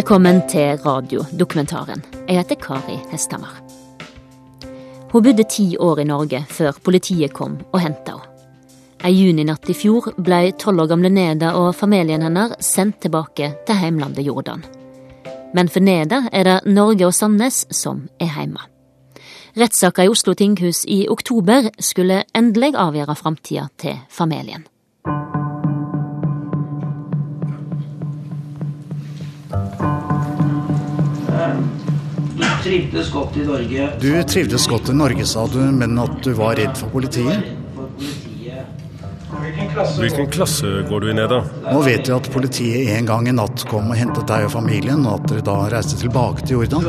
Velkommen til radiodokumentaren. Jeg heter Kari Hesthammer. Hun bodde ti år i Norge før politiet kom og henta henne. Ei juninatt i fjor ble tolv år gamle Neda og familien hennes sendt tilbake til heimlandet Jordan. Men for Neda er det Norge og Sandnes som er hjemme. Rettssaka i Oslo tinghus i oktober skulle endelig avgjøre framtida til familien. Trivdes godt i Norge. Du trivdes godt i Norge, sa du, men at du var redd for politiet? Hvilken klasse går du i, ned, da? Nå vet jeg at politiet en gang i natt kom og hentet deg og familien, og at dere da reiste tilbake til Jordan.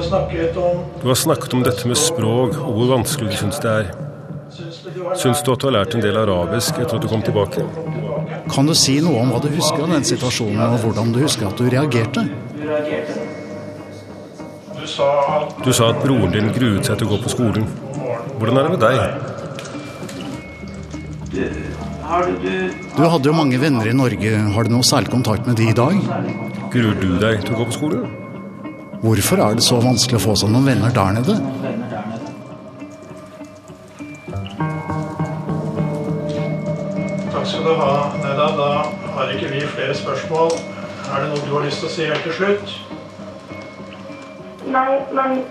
Du har snakket om dette med språk og hvor vanskelig du syns det er. Syns du at du har lært en del arabisk etter at du kom tilbake? Kan du si noe om hva du husker av den situasjonen, og hvordan du husker at du reagerte? Du sa at broren din gruet seg til å gå på skolen. Hvordan er det med deg? Du, du Du hadde jo mange venner i Norge, har du noe særlig kontakt med de i dag? Gruer du deg til å gå på skole? Hvorfor er det så vanskelig å få seg noen venner der nede? venner der nede? Takk skal du ha, Neda. Da har ikke vi flere spørsmål. Er det noe du har lyst til å si helt til slutt? Nei, men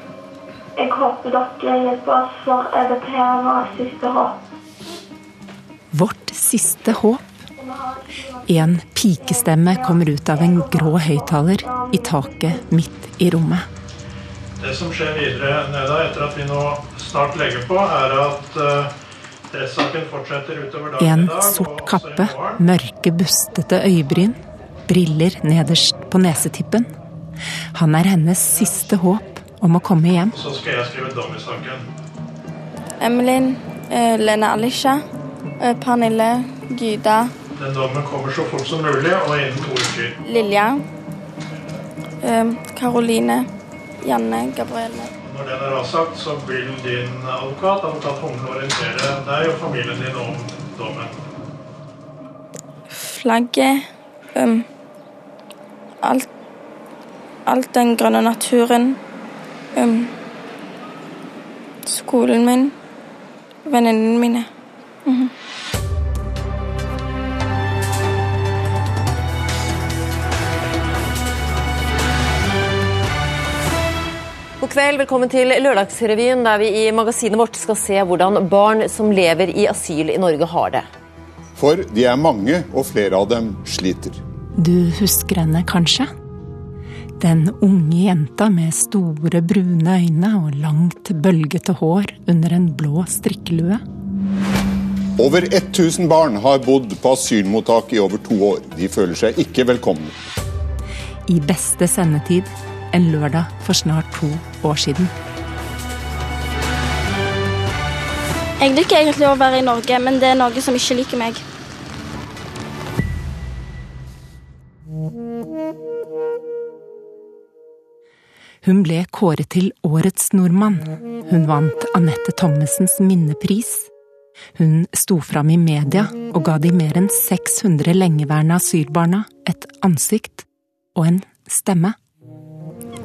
jeg håper dere hjelper oss, for EBT er vårt siste håp. Vårt siste håp. En pikestemme kommer ut av en grå høyttaler i taket midt i rommet. Det som skjer videre, Neda, etter at vi nå snart legger på, er at uh, rettssaken fortsetter utover dagen En i dag. En sort kappe, mørke, bustete øyebryn, briller nederst på nesetippen. Han er hennes siste håp om å komme hjem. Så skal jeg skrive dom i saken. Emilin, eh, Lene Alisha, eh, Pernille, Gyda, Den dommen kommer så fort som mulig, og innen to uker. Lilja, eh, Karoline, Janne, Gabrielle. Når den er avsagt, så vil din advokat, advokat Humle, orientere deg og familien din om dommen. Flagget, um, alt, alt den grønne naturen, um, skolen min, venninnene mine. God kveld, velkommen til Lørdagsrevyen, der vi i magasinet vårt skal se hvordan barn som lever i asyl i Norge, har det. For de er mange, og flere av dem sliter. Du husker henne kanskje? Den unge jenta med store, brune øyne og langt, bølgete hår under en blå strikkelue. Over 1000 barn har bodd på asylmottak i over to år. De føler seg ikke velkomne. I beste sendetid en lørdag for snart to år siden. Jeg liker egentlig å være i Norge, men det er noe som ikke liker meg. Hun ble kåret til Årets nordmann. Hun vant Anette Thommessens minnepris. Hun sto fram i media og ga de mer enn 600 lengeværende asylbarna et ansikt og en stemme.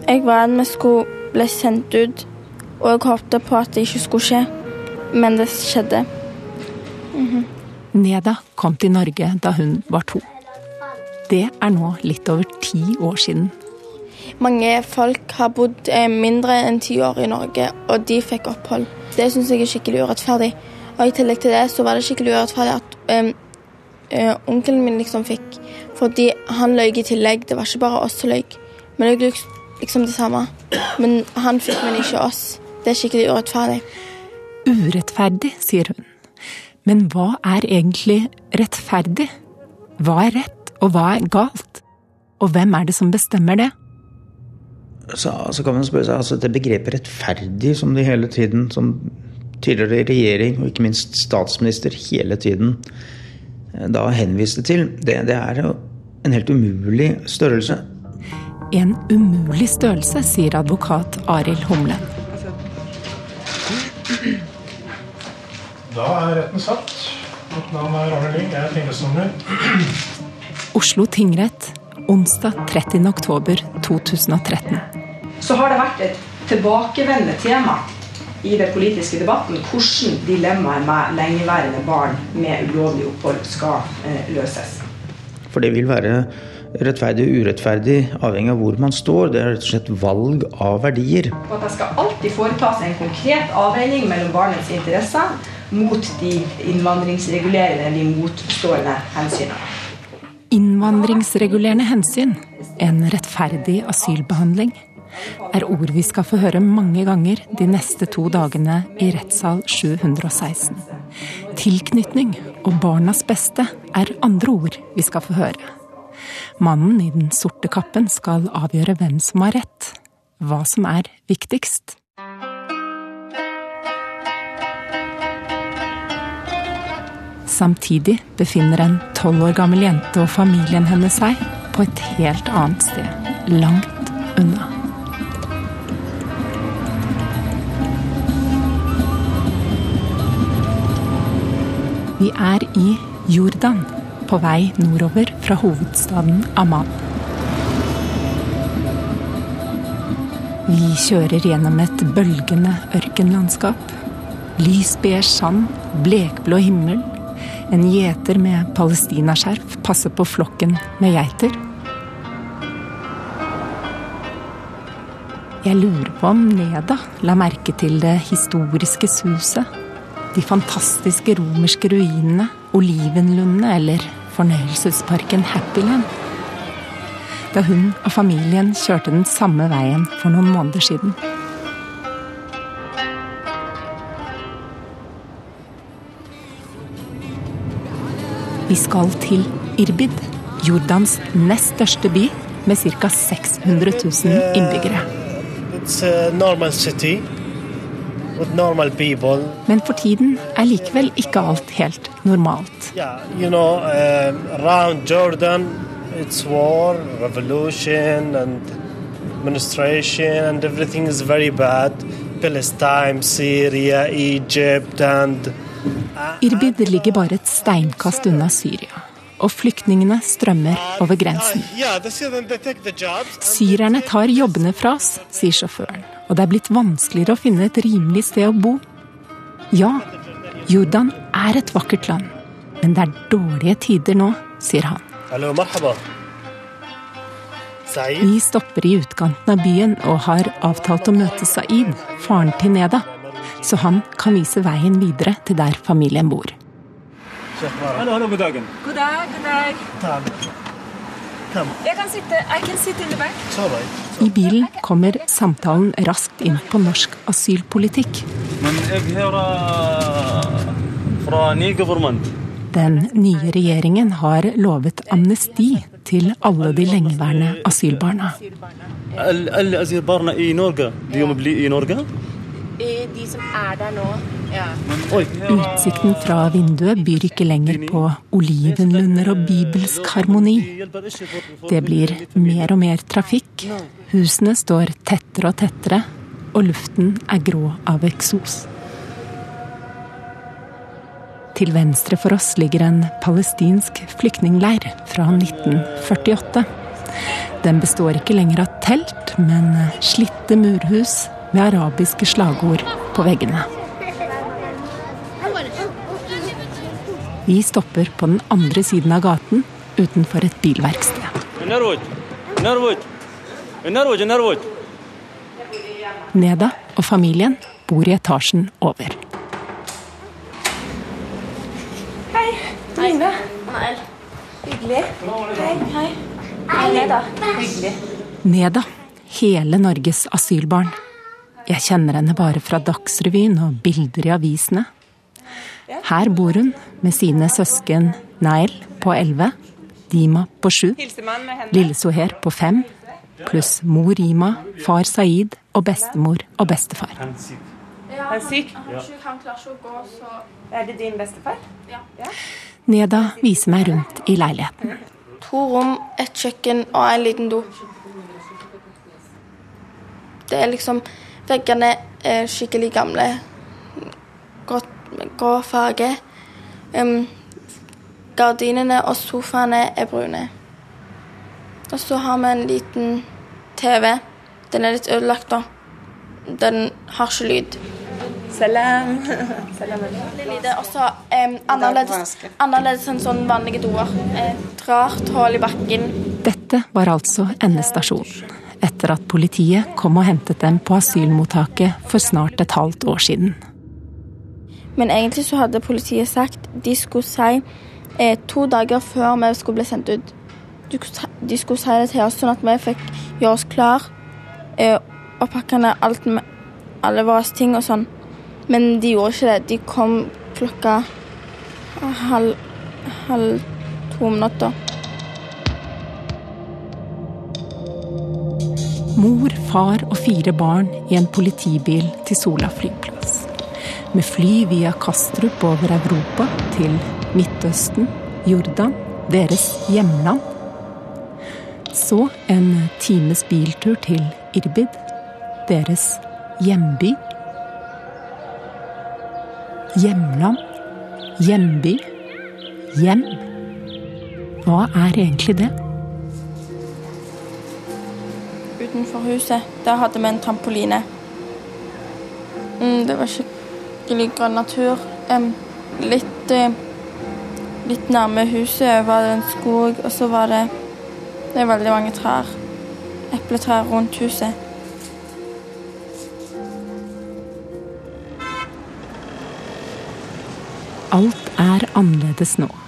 Jeg var redd vi skulle bli sendt ut, og jeg håpte på at det ikke skulle skje. Men det skjedde. Neda kom til Norge da hun var to. Det er nå litt over ti år siden. Mange folk har bodd eh, mindre enn ti år i Norge, og de fikk opphold. Det syns jeg er skikkelig urettferdig. Og i tillegg til det så var det skikkelig urettferdig at um, uh, onkelen min liksom fikk Fordi han løy i tillegg. Det var ikke bare oss som løy. Men jeg løy liksom det samme. Men han fikk, men ikke oss. Det er skikkelig urettferdig. Urettferdig, sier hun. Men hva er egentlig rettferdig? Hva er rett, og hva er galt? Og hvem er det som bestemmer det? Så, så kan man spørre seg, altså Det begrepet rettferdig som de hele tiden, som tidligere regjering og ikke minst statsminister hele tiden eh, da henviste til, det, det er jo en helt umulig størrelse. En umulig størrelse, sier advokat Arild Humlen. Da er retten satt. Mitt navn er Arne Lyng, jeg er tingrettsdommer. Oslo tingrett onsdag 30. oktober 2013. Så har det vært et tilbakevendende tema i den politiske debatten hvordan dilemmaet med lengeværende barn med ulovlig opphold skal eh, løses. For det vil være rettferdig og urettferdig, avhengig av hvor man står. Det er rett og slett valg av verdier. Og at det skal alltid foretas en konkret avveining mellom barnets interesser mot de innvandringsregulerende eller motstående hensynene. Innvandringsregulerende hensyn, en rettferdig asylbehandling, er ord vi skal få høre mange ganger de neste to dagene i rettssal 716. Tilknytning og barnas beste er andre ord vi skal få høre. Mannen i den sorte kappen skal avgjøre hvem som har rett, hva som er viktigst. Samtidig befinner en tolv år gammel jente og familien hennes seg på et helt annet sted, langt unna. Vi er i Jordan, på vei nordover fra hovedstaden Amman. Vi kjører gjennom et bølgende ørkenlandskap. Lys beige sand, blekblå himmel. En gjeter med palestinaskjerf passer på flokken med geiter. Jeg lurer på om Neda la merke til det historiske suset. De fantastiske romerske ruinene, olivenlundene eller fornøyelsesparken Happyland. Da hun og familien kjørte den samme veien for noen måneder siden. Vi skal til Irbid, Jordans nest største by med ca. 600 000 innbyggere. People. Men for tiden er likevel ikke alt helt normalt. Yeah, you know, uh, Jordan, it's war, revolution, and administration, and everything is very bad. Palestine, Syria, Egypt, and Irbid ligger bare et steinkast unna Syria, og flyktningene strømmer over grensen. jobs. Syrerne tar jobbene fra oss, sier sjåføren, og det er blitt vanskeligere å finne et rimelig sted å bo. Ja, Jordan er et vakkert land, men det er dårlige tider nå, sier han. Vi stopper i utkanten av byen og har avtalt å møte Saeed, faren til Neda, så han kan vise veien videre til der familien bor. Hallo, hallo, god dagen. God dag, god dag. Jeg kan sitte, I can sit in the back. I bilen kommer samtalen raskt inn på norsk asylpolitikk. Men jeg hører fra ny government. Den nye regjeringen har lovet amnesti til alle de lengeværende asylbarna. Alle alle asylbarna i Norge, de må bli i Norge? De som er der nå, ja. Utsikten fra vinduet byr ikke lenger på olivenlunder og bibelsk harmoni. Det blir mer og mer trafikk. Husene står tettere og tettere, og luften er grå av eksos. Til venstre for oss ligger en palestinsk flyktningleir fra 1948. Den består ikke lenger av telt, men slitte murhus med arabiske slagord på veggene. Vi stopper på den andre siden av gaten utenfor et bilverksted. Neda og familien bor i etasjen over. Hei, Line. Hyggelig. Hei, hei. Hei, Neda. Hyggelig. Neda, hele Norges asylbarn. Jeg kjenner henne bare fra Dagsrevyen og bilder i avisene. Her bor hun med sine søsken Nael på elleve, Dima på sju, lille Soher på fem, pluss mor Rima, far Saeed og bestemor og bestefar. Han er syk. Han syk, han klarer ikke å gå, så Er det din bestefar? Ja. ja. Neda viser meg rundt i leiligheten. To rom, et kjøkken og en liten do. Det er liksom Veggene er skikkelig gamle. Grått, grå farge. Um, gardinene og sofaene er brune. Og så har vi en liten TV. Den er litt ødelagt, da. Den har ikke lyd. Salam. Og så annerledes, annerledes enn sånn vanlige doer. Et rart hull i bakken. Dette var altså endestasjonen, etter at politiet kom og hentet dem på asylmottaket for snart et halvt år siden. Men egentlig så hadde politiet sagt de skulle si eh, to dager før vi skulle bli sendt ut. De skulle, si det til oss, sånn at vi fikk gjøre oss klar eh, og pakke ned alt med alle våre ting og sånn. Men de gjorde ikke det. De kom klokka halv, halv to om natta. Mor, far og fire barn i en politibil til Sola flyplass. Med fly via Kastrup over Europa til Midtøsten, Jordan, deres hjemland. Så en times biltur til Irbid, deres hjemby. Hjemland, hjemby, hjem. Hva er egentlig det? Utenfor huset, der hadde vi en trampoline. Mm, det var skikkelig grønn natur. Litt, eh, litt nærme huset var det en skog, og så var det, det er veldig mange trær. Epletrær rundt huset. Alt er annerledes nå.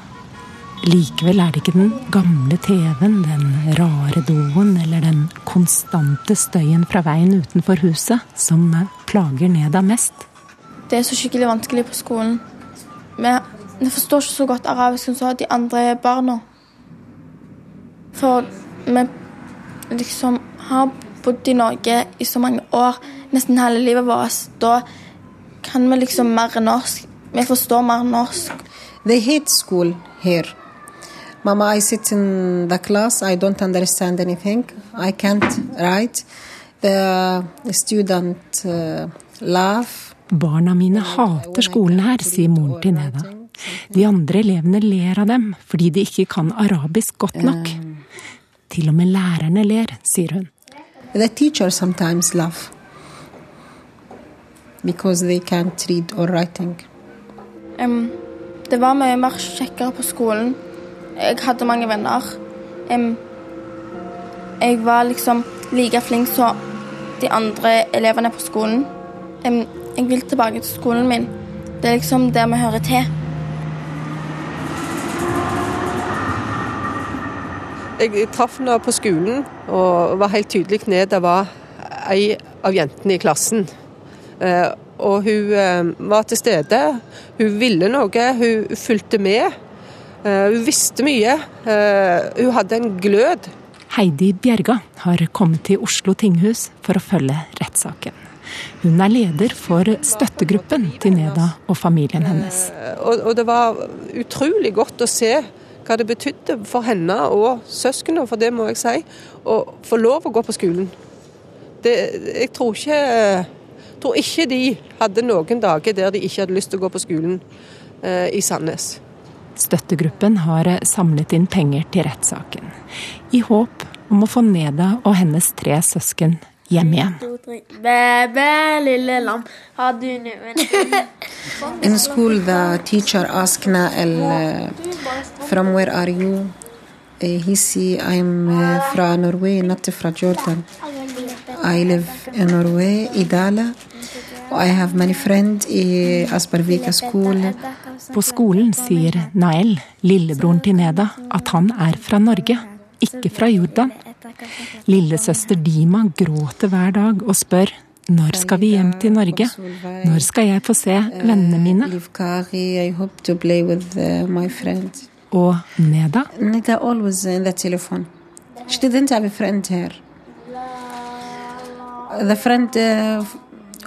Likevel er det ikke den gamle TV-en, den rare doen eller den konstante støyen fra veien utenfor huset som plager Neda mest. Det er så skikkelig vanskelig på skolen. Vi, forstår ikke så godt arabisk som så de andre barna. For vi liksom har bodd i Norge i så mange år, nesten hele livet vårt. Da kan vi liksom mer norsk. Vi forstår mer norsk. They hate school here. Mama, I sit in the class, I don't understand anything. I can't write. The student uh, laugh. Barna mine hater skolen her, sier moren til Neda. De andre elevene ler av dem fordi de ikke kan arabisk godt nok. Til og med lærerne ler, sier hun. The teacher sometimes laugh because they can't read or writing. Em, det var mye mer kjekkere på skolen. Jeg hadde mange venner. Jeg var liksom like flink som de andre elevene på skolen. Jeg vil tilbake til skolen min. Det er liksom der vi hører til. Jeg traff henne på skolen og var helt tydelig ned. Det var ei av jentene i klassen. Eh, Og hun eh, var til stede. Hun ville noe. Hun fulgte med. Eh, Hun visste mye. Eh, Hun hadde en glød. Heidi Bjerga har kommet til Oslo tinghus for å følge rettssaken. Hun er leder for støttegruppen til Neda og familien hennes. Og, og det var utrolig godt å se hva det betydde for henne og søsknene, for det må jeg si, å få lov å gå på skolen. Det, jeg tror ikke, tror ikke de hadde noen dager der de ikke hadde lyst til å gå på skolen eh, i Sandnes. Støttegruppen har samlet inn penger til rettssaken, i håp om å få Neda og hennes tre søsken hjem igjen. Bebe, lille lam, har du noen In school, the teacher asked Nael, uh, from where are you? He see I'm from Norway, not from Jordan. I live in Norway, Idala. På skolen sier Nael, lillebroren til Neda, at han er fra Norge, ikke fra Jordan. Lillesøster Dima gråter hver dag og spør når skal vi hjem til Norge? Når skal jeg få se vennene mine? Friends. Og Neda? Neda always in the telephone. She didn't have a friend here. The friend, uh,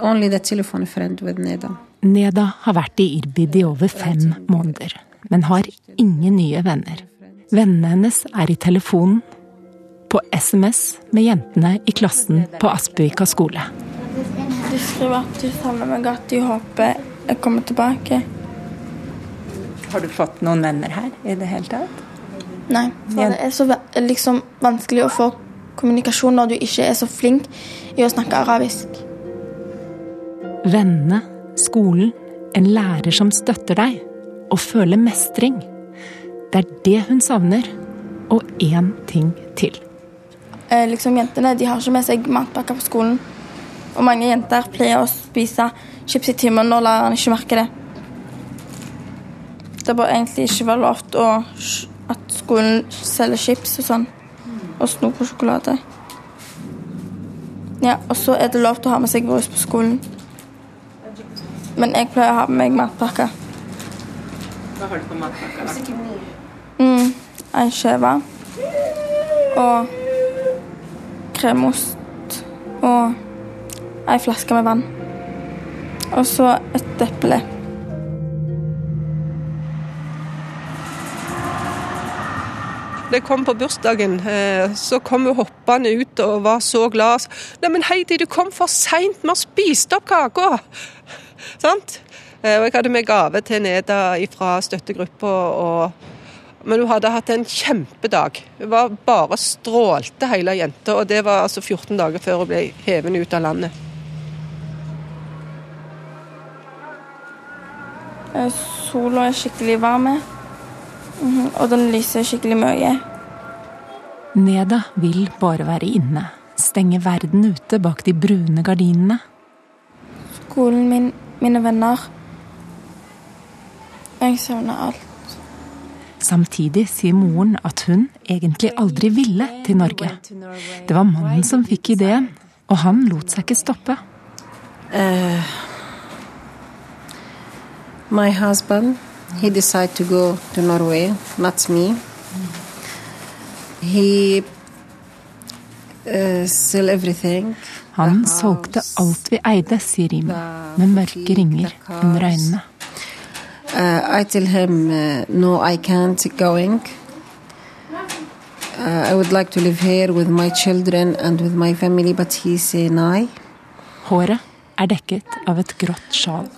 only the telephone friend with Nida. Neda har vært i Irbid i over fem måneder, men har ingen nye venner. Vennene hennes er i telefonen, på SMS med jentene i klassen på Aspevika skole. De skriver at de savner meg, at de håper jeg kommer tilbake. Har du fått noen venner her i det hele tatt? Nei, for det er så liksom, vanskelig å få kommunikasjon når du ikke er så flink i å snakke arabisk. Vennene, skolen, en lærer som støtter deg, og føler mestring. Det er det hun savner. Og én ting til. Eh, liksom Jentene de har ikke med seg matpakker på skolen. Og mange jenter pleier å spise chips i timen når læreren ikke merker det. Det bør egentlig ikke være lov at skolen selger chips og sånn. Og snop og sjokolade. Ja, og så er det lov til å ha med seg brus på skolen. Men jeg pleier å ha med meg matpakke. Hva har du på matpakka? Mm, en skive og kremost og ei flaske med vann. Og så et eple. Da jeg kom på bursdagen, eh, så kom hun hoppende ut og var så glad. 'Neimen, Heidi, du kom for seint, vi har spist opp kaka!' Sant? Eh, og jeg hadde med gave til Neda fra støttegruppa. Men hun hadde hatt en kjempedag. Hun var bare strålte hele jenta, og det var altså 14 dager før hun ble hevet ut av landet. Eh, sola er skikkelig varm, mhm, og den lyser skikkelig mye. Neda vil bare være inne, stenge verden ute bak de brune gardinene. Skolen min, mine venner. Jeg savner alt. Samtidig sier moren at hun egentlig aldri ville til Norge. Det var mannen som fikk ideen, og han lot seg ikke stoppe. Uh, my husband, he decided to go to Norway, not me. He. Han solgte alt vi eide, sier Rima, med mørke ringer under øynene. Uh, I tell him, uh, no, I can't going. I would like to live here with my children and with my family, but he say no. Håret er dekket av et grått sjal.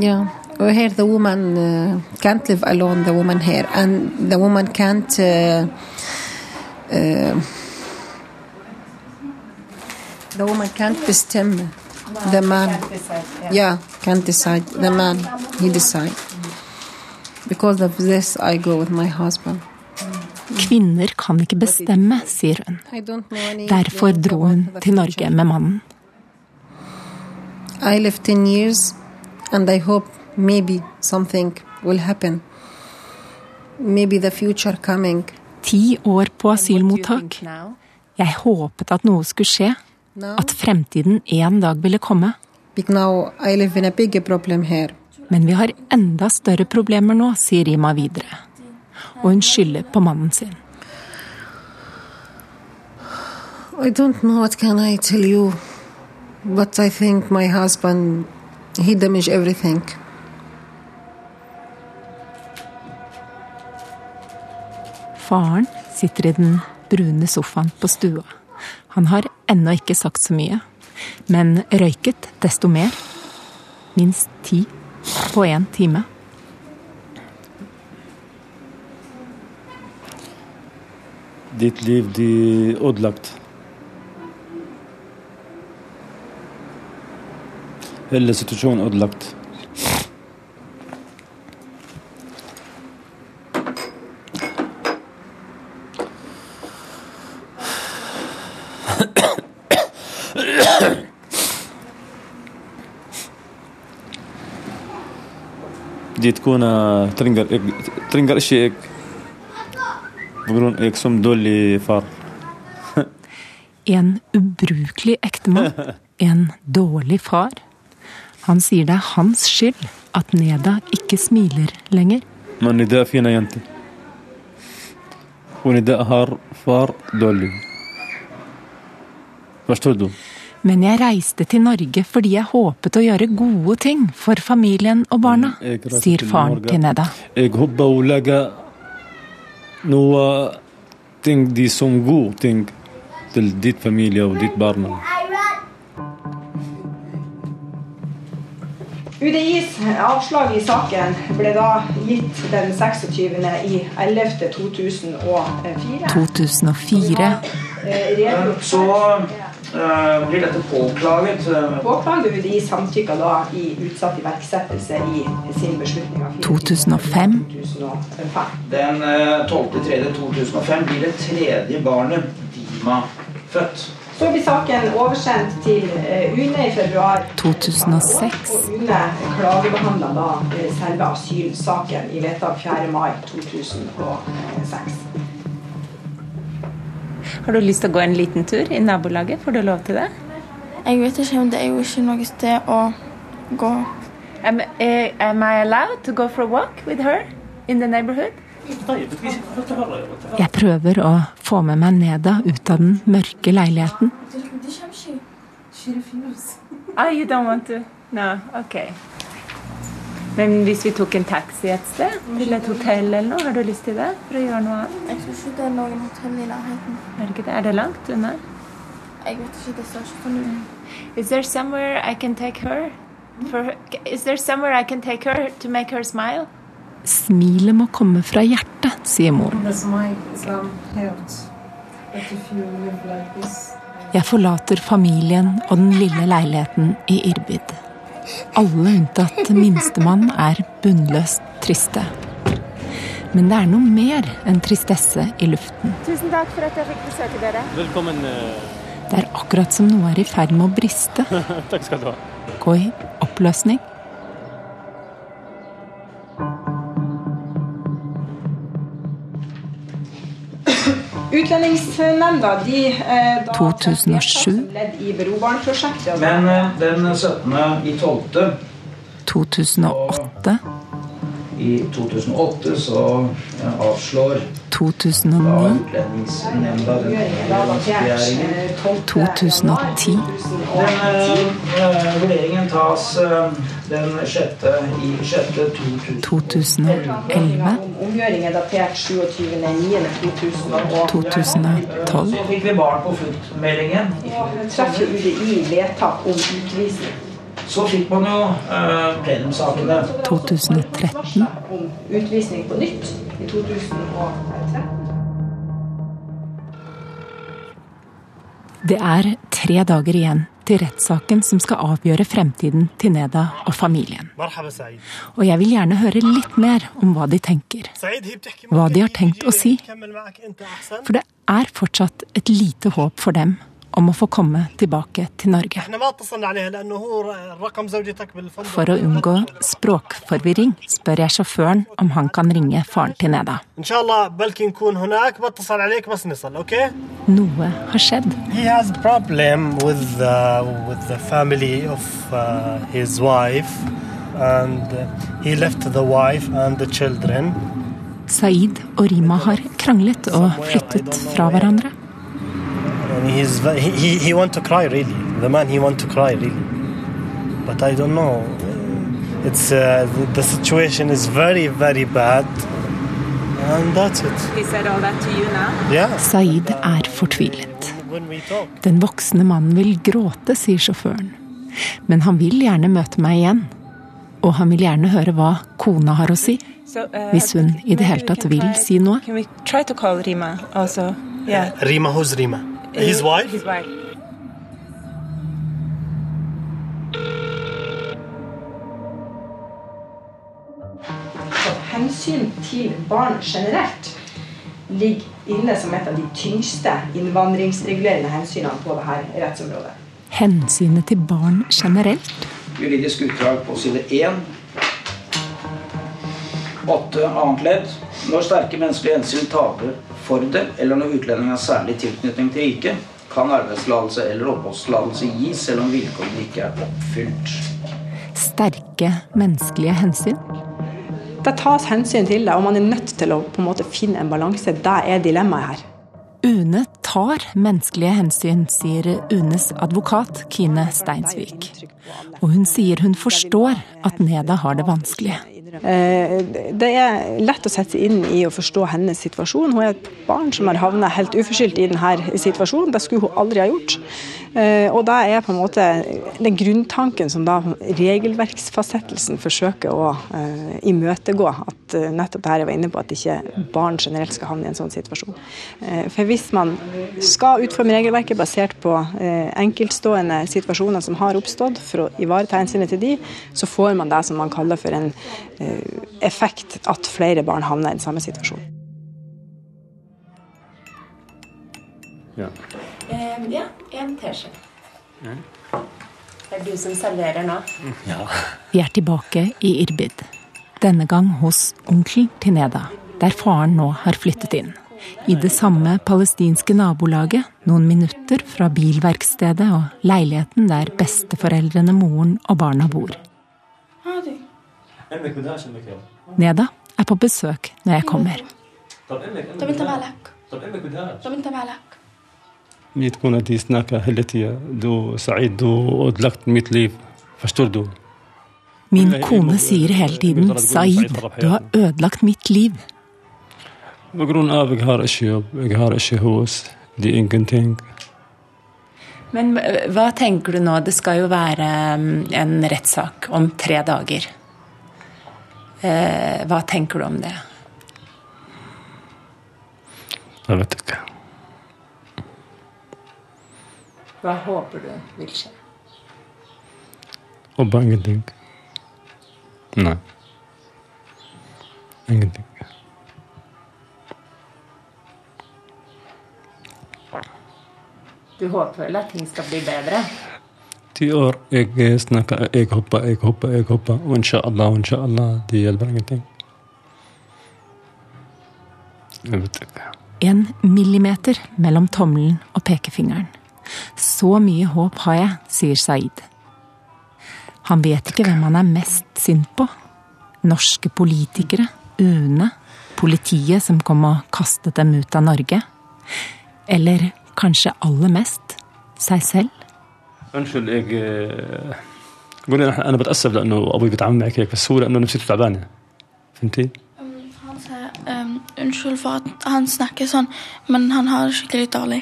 yeah. Well, here the woman uh, can't live alone, the woman here, and the woman can't. Uh, uh, the woman can't bestemme. The man, yeah, can't decide. The man, he decide. Because of this, I go with my husband. Kvinner kan ikke bestemme, sier hun. Derfor dro hun til Norge med mannen. I live 10 years, and I hope maybe something will happen. Maybe the future coming. Ti år på asylmottak. Jeg håpet at noe skulle skje. At fremtiden en dag ville komme. Men vi har enda større problemer nå, sier Rima videre. Og hun skylder på mannen sin. I don't know what can I tell you, but I think my husband he damaged everything. Faren sitter i den brune sofaen på stua. Han har ennå ikke sagt så mye, men røyket desto mer. Minst ti på én time. Ditt liv blir ødelagt. Hele situasjonen ødelagt. Ditt kone ترينجر trenger ikke بقولون pga. jeg دول dårlig far. en ubrukelig ektemann. En dårlig far. Han sier det er hans skyld at Neda ikke smiler lenger. Men Neda er fin jente. Og Neda har far dårlig. Forstår du? Men jeg reiste til Norge fordi jeg håpet å gjøre gode ting for familien og barna, sier faren til Neda. Jeg håper å legge noe ting de som gode ting til ditt familie og ditt barn. UDIs avslag i saken ble da gitt den 26. i 11. 2004. 2004. Så uh, blir dette påklaget. Påklager UDI samtykka da i utsatt iverksettelse i sin beslutning av 2005. 2005. Den uh, 12.3.2005 blir det tredje barnet, Dima, født. Så blir saken oversendt til UNE i februar 2006. Og UNE klagebehandla da selve asylsaken i vedtak 4. mai 2006. Har du lyst til å gå en liten tur i nabolaget? Får du lov til det? Jeg vet ikke, men det er jo ikke noe sted å gå. Am, eh, am I allowed to go for a walk with her in the neighborhood? Jeg prøver å få med meg Neda ut av den mørke leiligheten. Ah, you don't want to? No, ok. Men hvis vi tok en taxi et sted, til et hotell eller noe, har du lyst til det? For å gjøre noe annet? Jeg tror ikke det er noen hotell i nærheten. Er det ikke det? Er det langt unna? Jeg vet ikke, det står ikke på ut. Is there somewhere I can take her? For? Is there somewhere I can take her to make her smile? Smilet må komme fra hjertet, sier moren. Jeg forlater familien og den lille leiligheten i Irbid. Alle unntatt minstemann er bunnløst triste. Men det er noe mer enn tristesse i luften. Tusen takk for at jeg fikk besøke dere. Velkommen. Det er akkurat som noe er i ferd med å briste. Takk skal du ha. Gå i oppløsning. Utlendingsnemnda de eh, da 2007. i Berobarn-prosjektet. Men uh, den 17. i 12. 2008. I 2008 så uh, avslår 2009. da Utlendingsnemnda den utlendingsbegjæringen. 2010. Uh, vurderingen tas den 6. i 6. 2000. 2011. Omgjøring er datert 27.9.2012. 2012. Så fikk vi barn på fluktmeldingen. Treffer UDI vedtak om utvisning. Så fikk man jo eh, plenumssakene. 2013. Utvisning på nytt i 2013. Det er tre dager igjen til rettssaken som skal avgjøre fremtiden til Neda og familien. Og jeg vil gjerne høre litt mer om hva de tenker. Hva de har tenkt å si. For det er fortsatt et lite håp for dem om å få komme tilbake til Norge. For å unngå språkforvirring spør jeg sjåføren om han kan ringe faren til Neda. Noe har skjedd. With uh, with of uh, wife, uh. Saeed og Rima har kranglet og flyttet fra hverandre. And he's he, he he want to cry really. The man he want to cry really, but I don't know. It's uh, the, the situation is very very bad, and that's it. He said all that to you now? Yeah. Saeed er fortvilet. When we talk. Den voksne mannen vil gråte, sier sjåføren. Men han vil gjerne møte meg igjen. Og han vil gjerne høre hva kona har å si. Uh, Hvis hun i det hele tatt vil si noe. Can we try to call Rima hos Rima? His wife? His wife. Hensyn til barn generelt ligger inne som et av de tyngste innvandringsregulerende hensynene på dette rettsområdet. Hensynet til barn generelt. Juridisk utdrag på side 1. 8. annet ledd. Når sterke menneskelige hensyn taler for det, eller når utlendingen har særlig tilknytning til riket, kan arbeidstillatelse eller oppholdstillatelse gis selv om vilkårene ikke er oppfylt. Sterke menneskelige hensyn. Det tas hensyn til det, og man er nødt til å på en måte finne en balanse. Det er dilemmaet her. UNE tar menneskelige hensyn, sier UNEs advokat Kine Steinsvik. Og hun sier hun forstår at Neda har det vanskelig. Eh, det er lett å sette seg inn i å forstå hennes situasjon. Hun er et barn som har havnet helt uforskyldt i denne situasjonen. Det skulle hun aldri ha gjort. Eh, og da er på en måte den grunntanken som da regelverksfastsettelsen forsøker å uh, imøtegå, at nettopp det her jeg var inne på, at ikke barn generelt skal havne i en sånn situasjon. For hvis man skal utforme regelverket basert på enkeltstående situasjoner som har oppstått, for å ivareta hensynet til de, så får man det som man kaller for en effekt at flere barn havner i den samme situasjonen. Ja. Ja, en teskje. Det er du som serverer nå? Ja. Vi er tilbake i Irbid. Denne gang hos onkelen til Neda, der faren nå har flyttet inn I det samme palestinske nabolaget, noen minutter fra bilverkstedet og leiligheten der besteforeldrene, moren og barna bor. Neda er på besøk når jeg kommer. تكون انت هناك التي دو سعيد دو ødelagt mitt liv. Forstår du? Min kone sier hele tiden 'Saeed, du har ødelagt mitt liv'. På grunn av jeg har ikke jobb, jeg har ikke hus, det er ingenting. Men hva tenker du nå? Det skal jo være en rettssak om tre dager. Hva tenker du om det? Jeg vet ikke. Hva håper du vil skje? Håper ingenting. Nei. Ingenting. Du håper vel at ting skal bli bedre? Ti år jeg snakker, jeg håper, jeg håper, jeg håper. Og inshallah, inshallah. Det hjelper ingenting. Jeg vet ikke. En millimeter mellom tommelen og pekefingeren. Så mye håp har jeg, sier Saeed. Han vet ikke hvem han er mest sint på. Norske politikere, UNE, politiet som kom og kastet dem ut av Norge. Eller kanskje aller mest seg selv. Unnskyld, jeg بقول انا بتاسف لانه ابوي بيتعامل معك هيك بس هو لانه نفسيته تعبانه فهمتي؟ Han sier um, unnskyld for at han snakker sånn, men han har det skikkelig dårlig.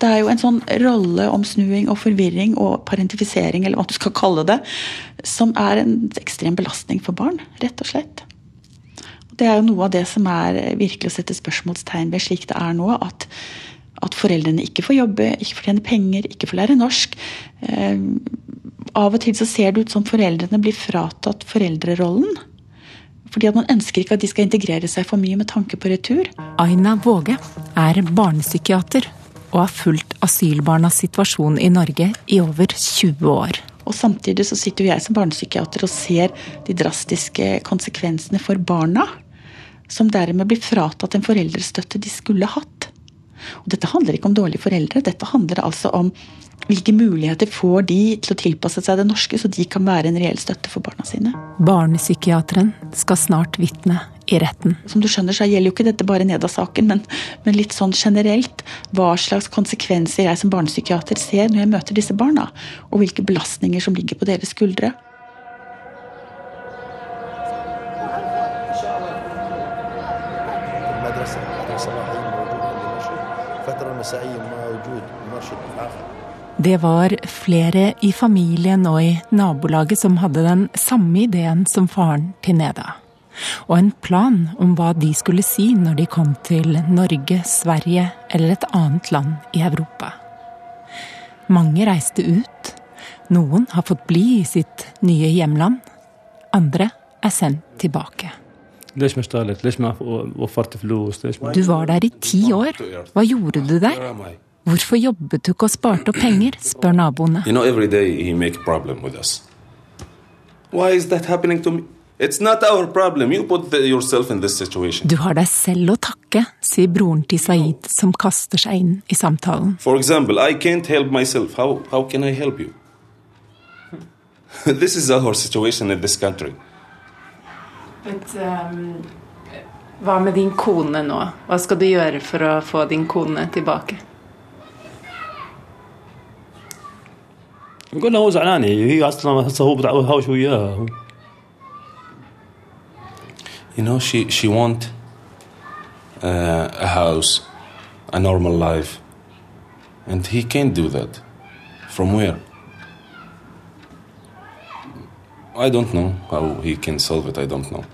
Det er jo en sånn rolleomsnuing og forvirring og parentifisering, eller hva du skal kalle det, som er en ekstrem belastning for barn, rett og slett. Det er jo noe av det som er virkelig å sette spørsmålstegn ved slik det er nå. At, at foreldrene ikke får jobbe, ikke får tjene penger, ikke får lære norsk. Eh, av og til så ser det ut som foreldrene blir fratatt foreldrerollen. Fordi at man ønsker ikke at de skal integrere seg for mye med tanke på retur. Aina Våge er barnepsykiater og har fulgt asylbarnas situasjon i Norge i over 20 år. Og Samtidig så sitter jeg som barnepsykiater og ser de drastiske konsekvensene for barna. Som dermed blir fratatt en foreldrestøtte de skulle hatt. Og Dette handler ikke om dårlige foreldre, dette handler altså om hvilke muligheter får de til å tilpasse seg det norske, så de kan være en reell støtte for barna sine. Barnepsykiateren skal snart vitne i retten. Som du skjønner, så gjelder jo ikke dette bare Neda-saken, men, men, litt sånn generelt. Hva slags konsekvenser jeg som barnepsykiater ser når jeg møter disse barna. Og hvilke belastninger som ligger på deres skuldre. Det var flere i familien og i nabolaget som hadde den samme ideen som faren til Neda. Og en plan om hva de skulle si når de kom til Norge, Sverige eller et annet land i Europa. Mange reiste ut. Noen har fått bli i sitt nye hjemland. Andre er sendt tilbake. Du var der i ti år. Hva gjorde du der? Hvorfor jobbet du ikke og sparte opp penger, spør naboene. You know, every day he make problem with us. Why is that happening to me? It's not our problem. You put the, yourself in this situation. Du har deg selv å takke, sier broren til Saeed, som kaster seg inn i samtalen. For example, I can't help myself. How, how can I help you? this is our situation in this country. But, um, hva med din kone nå? Hva skal du gjøre for å få din kone tilbake? قلنا هو زعلان هي اصلا هسه هو بتهاوش وياها You know, she she want uh, a house, a normal life, and he can't do that. From where? I don't know how he can solve it. I don't know.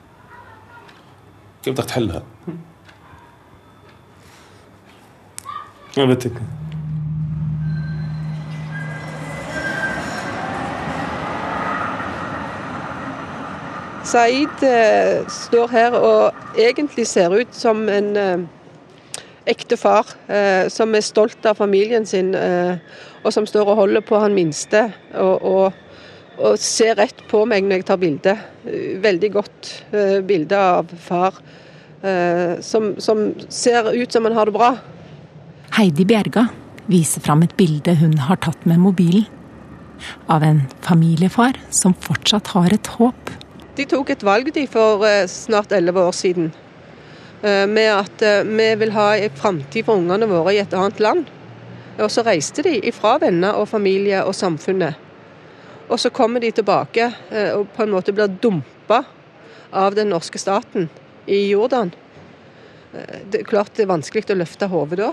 كيف بدك تحلها؟ كيف بدك؟ Saeed eh, står her og egentlig ser ut som en eh, ekte far, eh, som er stolt av familien sin, eh, og som står og holder på han minste. Og, og, og ser rett på meg når jeg tar bilde. Veldig godt eh, bilde av far, eh, som, som ser ut som han har det bra. Heidi Bjerga viser fram et bilde hun har tatt med mobilen. Av en familiefar som fortsatt har et håp. De tok et valg de for eh, snart elleve år siden. Med at vi vil ha en framtid for ungene våre i et annet land. Og så reiste de ifra venner og familie og samfunnet. Og så kommer de tilbake eh, og på en måte blir dumpa av den norske staten i Jordan. Eh, Det er klart det er vanskelig å løfte hodet da.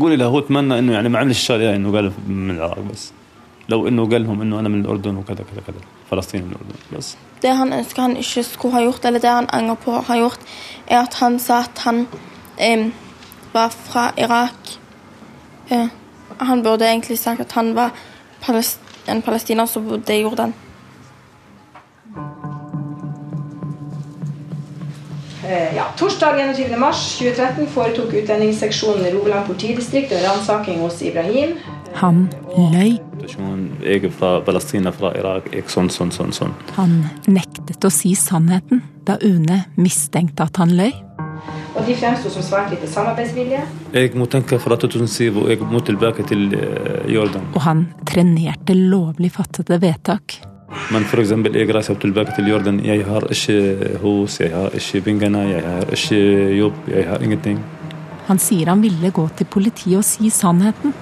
قولي له هو اتمنى انه يعني ما عملش الشغله هاي انه قال من العراق بس لو انه قال لهم انه انا من الاردن وكذا كذا كذا فلسطين من الاردن بس Det han ønsker han ikke skulle ha gjort, eller det han angrer på å ha gjort, er at han sa at han em, var fra Irak. Eh, Han burde egentlig sagt at han var en palestiner som bodde i Jordan. Eh, ja, torsdag 21.3 foretok utlendingsseksjonen Rogaland politidistrikt en ransaking hos Ibrahim. Han løy. Jeg er fra Palestina, fra Irak. Jeg sånn, sånn, sånn, sånn. Han nektet å si sannheten da UNE mistenkte at han løy og de fremsto som svært lite samarbeidsvillige. Jeg må tenke fra 2007, og jeg må tilbake til eh, Jordan. Og han trenerte lovlig fattede vedtak. Men for eksempel, jeg reiser tilbake til Jordan. Jeg har ikke hus, jeg har ikke pengene, jeg har ikke jobb, jeg har ingenting. Han sier han ville gå til politiet og si sannheten.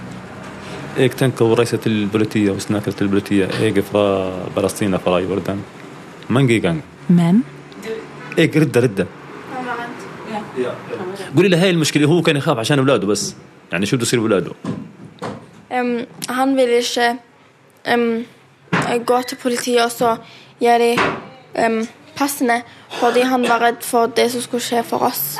Jeg tenker å reise til politiet og snakke til politiet. Jeg er fra Palestina, fra Jordan. Mange ganger. Men? Jeg rydder, rydder. قولي له هاي المشكلة هو كان يخاف عشان اولاده بس يعني شو بده يصير باولاده Em, han ville ikke em, gå til politiet og så gi dem em, passene, fordi han var redd for det som skulle skje for oss.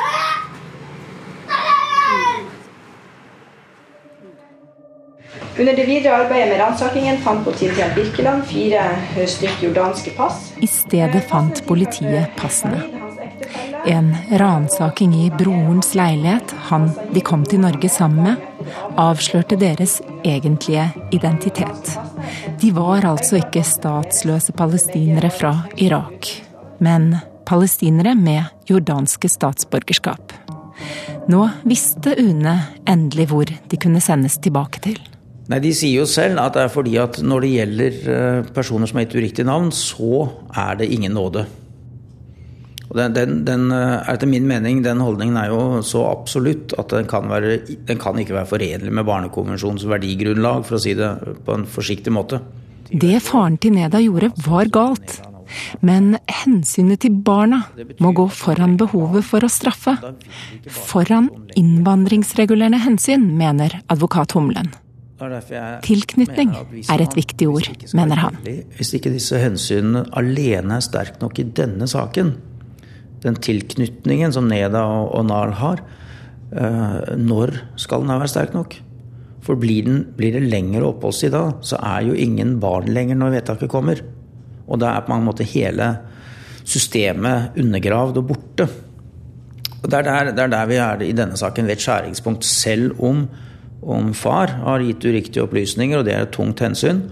Under det videre arbeidet med ransakingen fant politiet Birkeland fire eh, stykk jordanske pass. i stedet fant politiet passene. En ransaking i brorens leilighet, han de kom til Norge sammen med, avslørte deres egentlige identitet. De var altså ikke statsløse palestinere fra Irak, men palestinere med jordanske statsborgerskap. Nå visste UNE endelig hvor de kunne sendes tilbake til. Nei, De sier jo selv at det er fordi at når det gjelder eh, personer som har gitt uriktig navn, så er det ingen nåde. Og den, den, den, eh, etter min mening, den holdningen er jo så absolutt at den kan, være, den kan ikke være forenlig med Barnekonvensjonens verdigrunnlag, for å si det på en forsiktig måte. Det faren til Neda gjorde, var galt. Men hensynet til barna må gå foran behovet for å straffe. Foran innvandringsregulerende hensyn, mener advokat Humlen. Tilknytning er et viktig ord, mener han. Hvis ikke disse hensynene alene er sterke nok i denne saken, den tilknytningen som Neda og, Nahl har, eh, når skal den være sterk nok? For blir, den, blir det lengre oppholdstid da, så er jo ingen barn lenger når vedtaket kommer. Og da er på mange måter hele systemet undergravd og borte. Og det er der, det er der vi er i denne saken ved et skjæringspunkt. Selv om, om far har gitt uriktige opplysninger, og det er et tungt hensyn,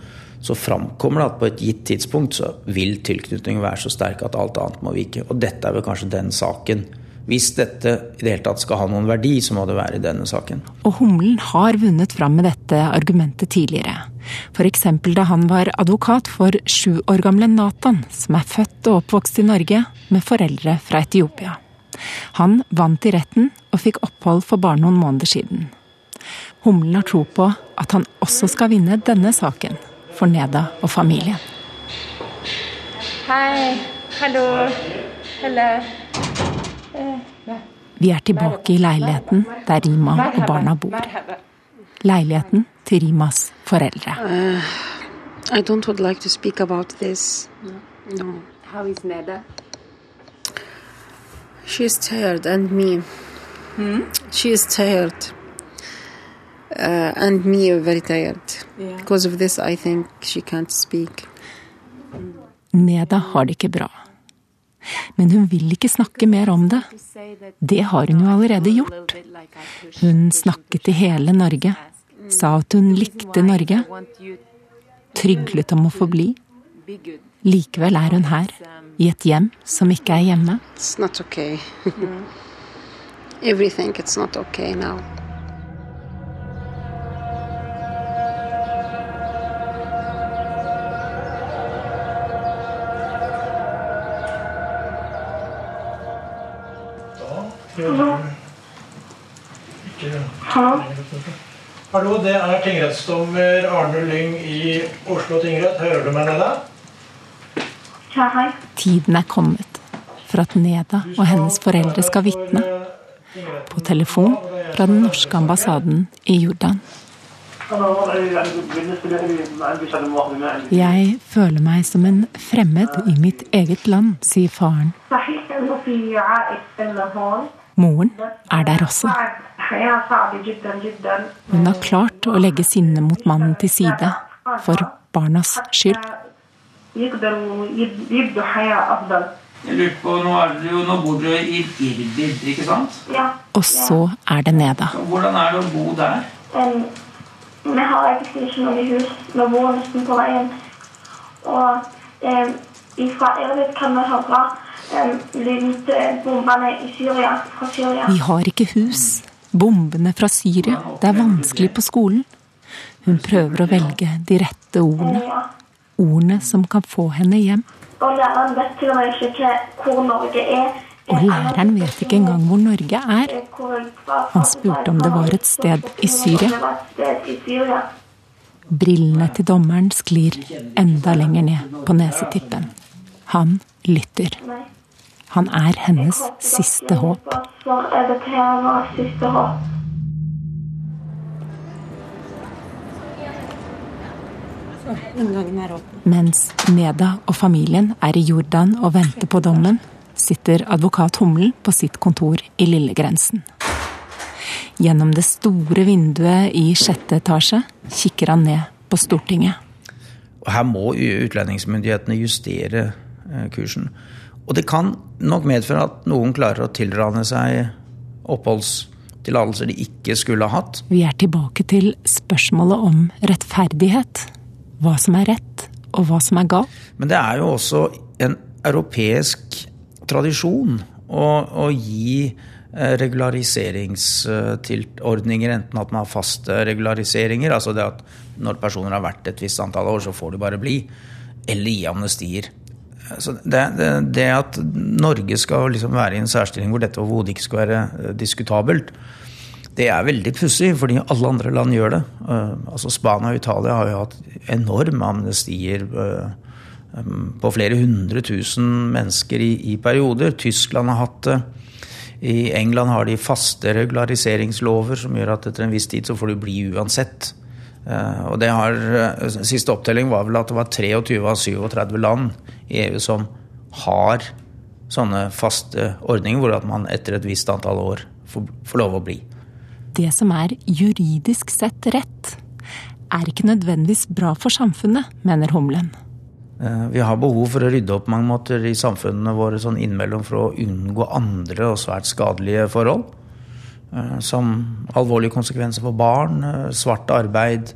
så framkommer det at på et gitt tidspunkt så vil tilknytningen være så sterk at alt annet må vike. Og dette er vel kanskje den saken. Hvis dette i det hele tatt skal ha noen verdi, så må det være i denne saken. Og Humlen har vunnet fram med dette argumentet tidligere. F.eks. da han var advokat for sju år gamle Nathan, som er født og oppvokst i Norge med foreldre fra Etiopia. Han vant i retten og fikk opphold for bare noen måneder siden. Humlen har tro på at han også skal vinne denne saken for Neda og familien. Hei. Hallo. Hallo. Vi er tilbake i leiligheten der Rima og barna bor. Leiligheten til Rimas foreldre. Uh, I don't would like to speak about this. No. How is Neda? She's tired, and me. Hmm? She is tired. Uh, and me very tired. Yeah. Because of this, I think she can't speak. Neda har det ikke bra. Men hun vil ikke snakke mer om det. Det har hun jo allerede gjort. Hun snakket til hele Norge, sa at hun likte Norge, tryglet om å få bli. Likevel er hun her, i et hjem som ikke er hjemme. It's not okay. Everything, it's not okay now. Hallo, det er tingrettsdommer Arne Lyng i Oslo tingrett. Hører du meg, Neda? Ja, hei. Tiden er kommet for at Neda og hennes foreldre skal vitne. På telefon fra den norske ambassaden i Jordan. Jeg føler meg som en fremmed i mitt eget land, sier faren. Moren er der også. Hun har klart å legge sinnet mot mannen til side for barnas skyld. Jeg lurer på, nå, jo, nå bor dere i Irbid, ikke sant? Ja. Og så er det Neda. Hvordan er det å bo der? vi har ikke noe hus. Vi bor nesten på veien. Og eh, ifra Irbid kan vi høre i Syria, fra Syria. Vi har ikke hus. Bombene fra Syria. Det er vanskelig på skolen. Hun prøver å velge de rette ordene. Ordene som kan få henne hjem. Og læreren vet til og med ikke hvor Norge er. Og læreren vet ikke engang hvor Norge er. Han spurte om. Det var et sted i Syria. Brillene til dommeren sklir enda lenger ned på nesetippen. Han lytter. Han er hennes siste håp. Mens Neda og familien er i Jordan og venter på dommen, sitter advokat Humlen på sitt kontor i Lillegrensen. Gjennom det store vinduet i sjette etasje kikker han ned på Stortinget. Her må utlendingsmyndighetene justere eh, kursen. Og det kan nok medføre at noen klarer å tilrane seg oppholdstillatelser de ikke skulle ha hatt. Vi er tilbake til spørsmålet om rettferdighet. Hva som er rett, og hva som er galt. Men det er jo også en europeisk tradisjon å, å gi eh, regulariseringsordninger, enten at man har faste regulariseringer, altså det at når personer har vært et visst antall år, så får de bare bli, eller gi amnestier. Det, det, det at Norge skal liksom være i en særstilling hvor dette overhodet ikke skal være eh, diskutabelt, det er veldig pussig, fordi alle andre land gjør det. Uh, altså Spania og Italia har jo hatt enorme amnestier um, på flere hundre tusen mennesker i, i, perioder. Tyskland har hatt det. I England har de faste regulariseringslover som gjør at etter en viss tid så får du bli uansett. Og det har, Siste opptelling var vel at det var 23 av 37 land i EU som har sånne faste ordninger hvor at man etter et visst antall år får, får lov å bli det som er juridisk sett rett, er ikke nødvendigvis bra for samfunnet, mener Humlen. Vi har behov for å rydde opp mange måter i samfunnene våre sånn innimellom for å unngå andre og svært skadelige forhold. Som alvorlige konsekvenser for barn, svart arbeid,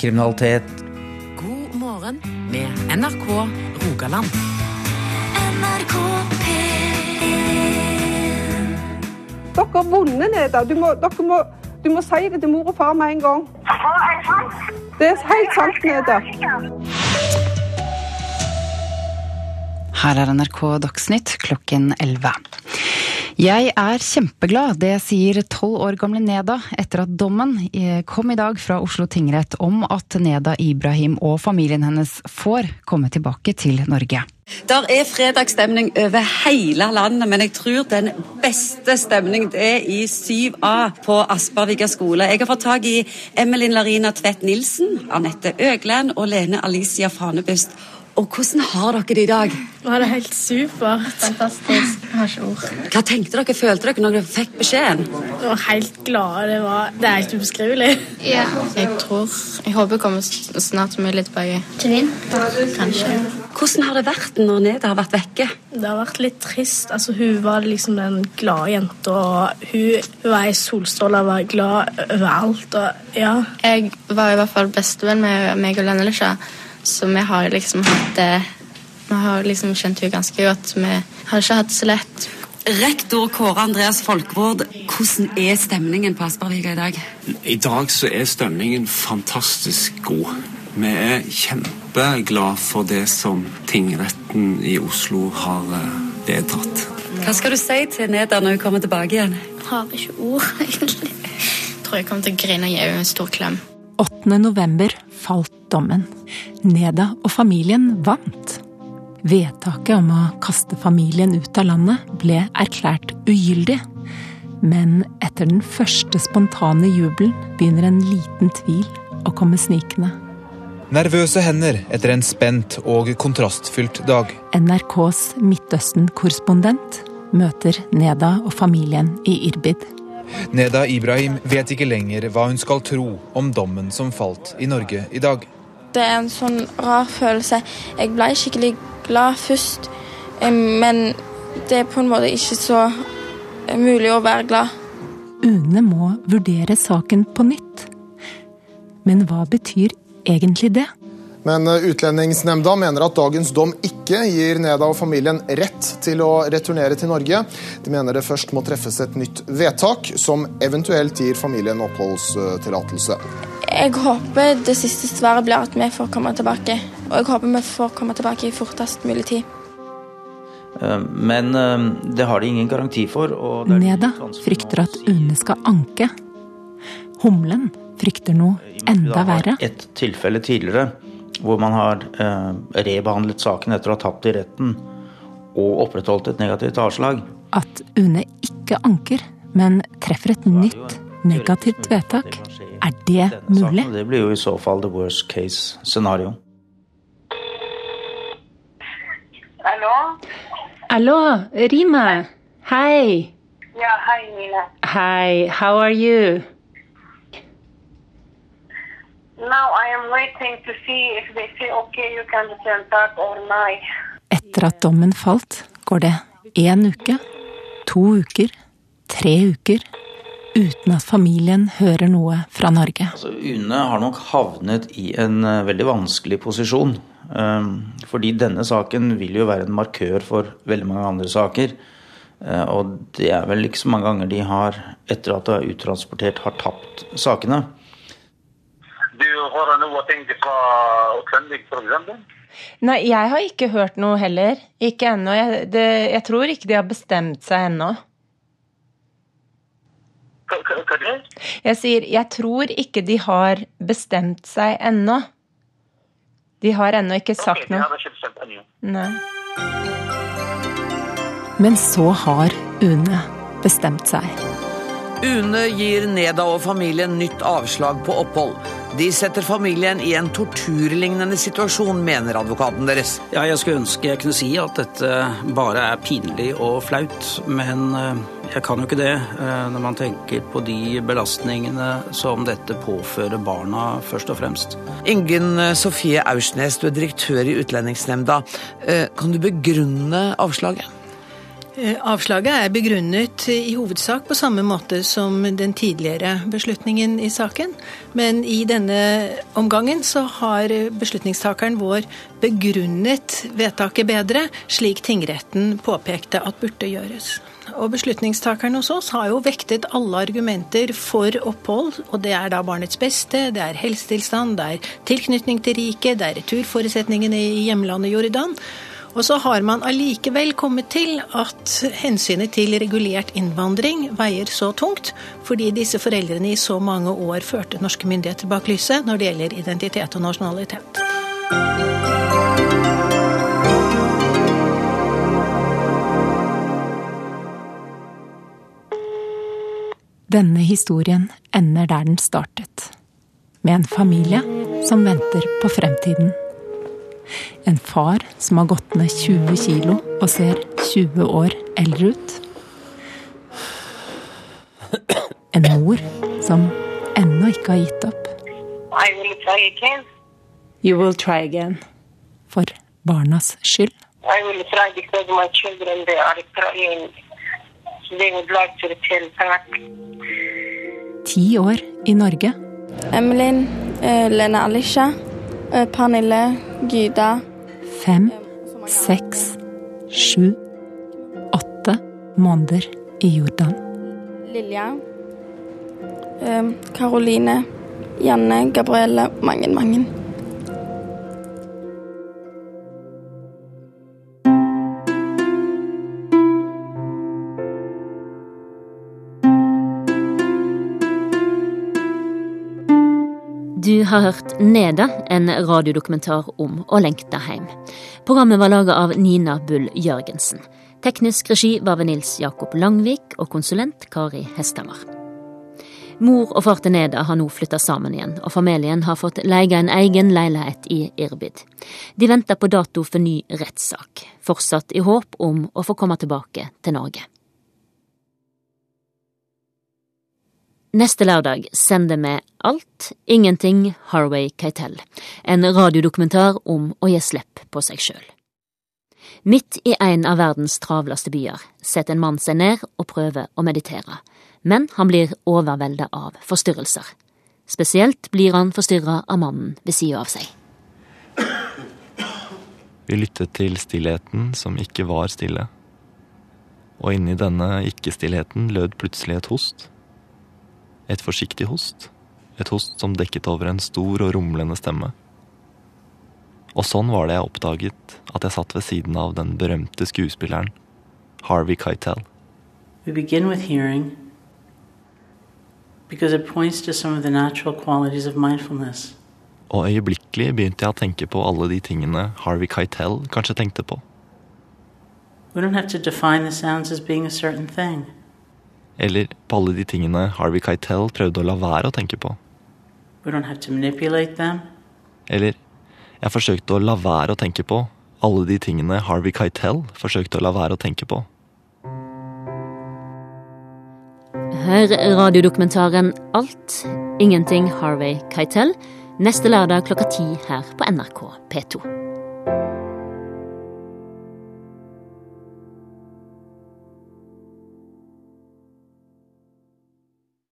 kriminalitet. Morgen med NRK Rogaland. NRK Dere har vunnet, Neda. Du må, dere må, du må si det til mor og far med en gang. Det er helt sant, Neda. Her er NRK Dagsnytt klokken 11. Jeg er kjempeglad, det sier tolv år gamle Neda etter at dommen kom i dag fra Oslo tingrett om at Neda Ibrahim og familien hennes får komme tilbake til Norge. Der er fredagsstemning over hele landet, men jeg tror den beste stemningen er i 7A på Aspervika skole. Jeg har fått tak i Emelin Larina Tvedt Nilsen, Anette Øgland og Lene Alicia Fanebust. Og hvordan har dere det i dag? Nå er det helt supert. Fantastisk. Jeg har ikke ord. Hva tenkte dere, følte dere når dere fikk beskjeden? Jeg var helt glad. Det, var, det er helt ubeskrivelig. Ja. Jeg tror Jeg håper jeg kommer snart mulig tilbake. Til? Kanskje. Hvordan har det vært når Neda har vært vekke? Det har vært litt trist. Altså, hun var liksom den glade jenta. Hun, hun var ei solstråle og var glad overalt. Og, ja. Jeg var i hvert fall bestevenn med meg og Lennelesja. Så vi har liksom hatt det Vi har liksom kjent henne ganske godt. Vi har ikke hatt det så lett. Rektor Kåre Andreas Folkvord, hvordan er stemningen på Aspervika i dag? I dag så er stemningen fantastisk god. Vi er kjempeglad for det som tingretten i Oslo har vedtatt. Hva skal du si til Neda når hun kommer tilbake igjen? Jeg har ikke ord, egentlig. Jeg tror jeg kommer til å grine og gi henne en stor klem. 8. november falt dommen. Neda og familien vant. Vedtaket om å kaste familien ut av landet ble erklært ugyldig. Men etter den første spontane jubelen begynner en liten tvil å komme snikende. Nervøse hender etter en spent og kontrastfylt dag. NRKs Midtøsten-korrespondent møter Neda og familien i Irbid. Neda Ibrahim vet ikke lenger hva hun skal tro om dommen som falt i Norge i dag. Det er en sånn rar følelse. Jeg ble skikkelig glad først, men det er på en måte ikke så mulig å være glad. UNE må vurdere saken på nytt. Men hva betyr egentlig det? Men Utlendingsnemnda mener at dagens dom ikke gir Neda og familien rett til å returnere til Norge. De mener det først må treffes et nytt vedtak, som eventuelt gir familien oppholdstillatelse. Jeg håper det siste svaret blir at vi får komme tilbake. Og jeg håper vi får komme tilbake i fortest mulig tid. Men det har de ingen garanti for. Neda frykter at UNE skal anke. Humlen frykter noe enda verre. Et tilfelle tidligere hvor man har eh, rebehandlet saken etter å ha tapt i retten og opprettholdt et negativt avslag. At UNE ikke anker, men treffer et nytt negativt vedtak, er det mulig? Det blir jo i så fall the worst case scenario. Hallo? Hallo, Rima. Hei. Ja, hei, Nina. Hei, how are you? Now I am waiting to see if they say okay, you can return back or not. Etter at dommen falt, går det én uke, to uker, tre uker uten at familien hører noe fra Norge. Altså, UNE har nok havnet i en veldig vanskelig posisjon. Fordi denne saken vil jo være en markør for veldig mange andre saker. Og det er vel ikke så mange ganger de har, etter at de er uttransportert, har tapt sakene. Du hører noe ting fra utlendingsprogrammet? Nei, jeg har ikke hørt noe heller. Ikke ennå. Jeg, det, jeg tror ikke de har bestemt seg ennå. Hva det? Jeg sier jeg tror ikke de har bestemt seg ennå. De har ennå ikke sagt Ok, de noe. har ikke ennå. Nei. Men så har UNE bestemt seg. UNE gir Neda og familien nytt avslag på opphold. De setter familien i en torturlignende situasjon, mener advokaten deres. Ja, jeg skulle ønske jeg kunne si at dette bare er pinlig og flaut, men eh, jeg kan jo ikke det eh, når man tenker på de belastningene som dette påfører barna, først og fremst. Ingen Sofie Aursnes, du er direktør i Utlendingsnemnda. Eh, Kan du begrunne avslaget? Eh, Avslaget er begrunnet i hovedsak på samme måte som den tidligere beslutningen i saken. Men i denne omgangen så har beslutningstakeren vår begrunnet vedtaket bedre, slik tingretten påpekte at burde gjøres. Og Beslutningstakeren hos oss har jo vektet alle argumenter for opphold, og det er da barnets beste, det er helsetilstand, det er tilknytning til riket, det er returforutsetningene i hjemlandet Jordan. Og så har man allikevel kommet til at hensynet til regulert innvandring veier så tungt, fordi disse foreldrene i så mange år førte norske myndigheter bak lyset når det gjelder identitet og nasjonalitet. Denne historien ender der den startet. Med en familie som venter på fremtiden. En far som har gått ned 20 kilo og ser 20 år eldre ut. En mor som ennå ikke har gitt opp. I will try again. You will try again. For barnas skyld. I will try because my children they are crying. They would like to return back. Ti år i Norge. Emilin, eh, Lena Alisha, Pernille, Gyda. Fem, seks, sju, åtte måneder i Jordan. Lilja. eh, Karoline. Janne, Gabrielle, mange, mange. Du har hørt Neda, en radiodokumentar om å lengte hjem. Programmet var laga av Nina Bull Jørgensen. Teknisk regi var ved Nils Jakob Langvik og konsulent Kari Hesthammer. Mor og far til Neda har nå flytta sammen igjen, og familien har fått leie en egen leilighet i Irbid. De venter på dato for ny rettssak, fortsatt i håp om å få komme tilbake til Norge. Neste lørdag sender vi Alt, ingenting, Harway Keitel. En radiodokumentar om å gi slipp på seg sjøl. Midt i en av verdens travleste byer setter en mann seg ned og prøver å meditere, men han blir overveldet av forstyrrelser. Spesielt blir han forstyrra av mannen ved sida av seg. Vi lyttet til stillheten som ikke var stille. Og inni denne ikke-stillheten lød plutselig et host. Et forsiktig host. Et host som dekket over en stor og rumlende stemme. Og sånn var det jeg oppdaget at jeg satt ved siden av den berømte skuespilleren Harvey Keitel. We begin with hearing because it points to some of the natural qualities of mindfulness. Og øyeblikkelig begynte jeg å tenke på alle de tingene Harvey Keitel kanskje tenkte på. We don't have to define the sounds as being a certain thing. Eller på alle de tingene Harvey Keitel prøvde å la være å tenke på. We don't have to manipulate them. Eller jeg forsøkte å la være å tenke på alle de tingene Harvey Keitel forsøkte å la være å tenke på. Hør radiodokumentaren Alt, ingenting Harvey Keitel neste lørdag klokka ti her på NRK P2.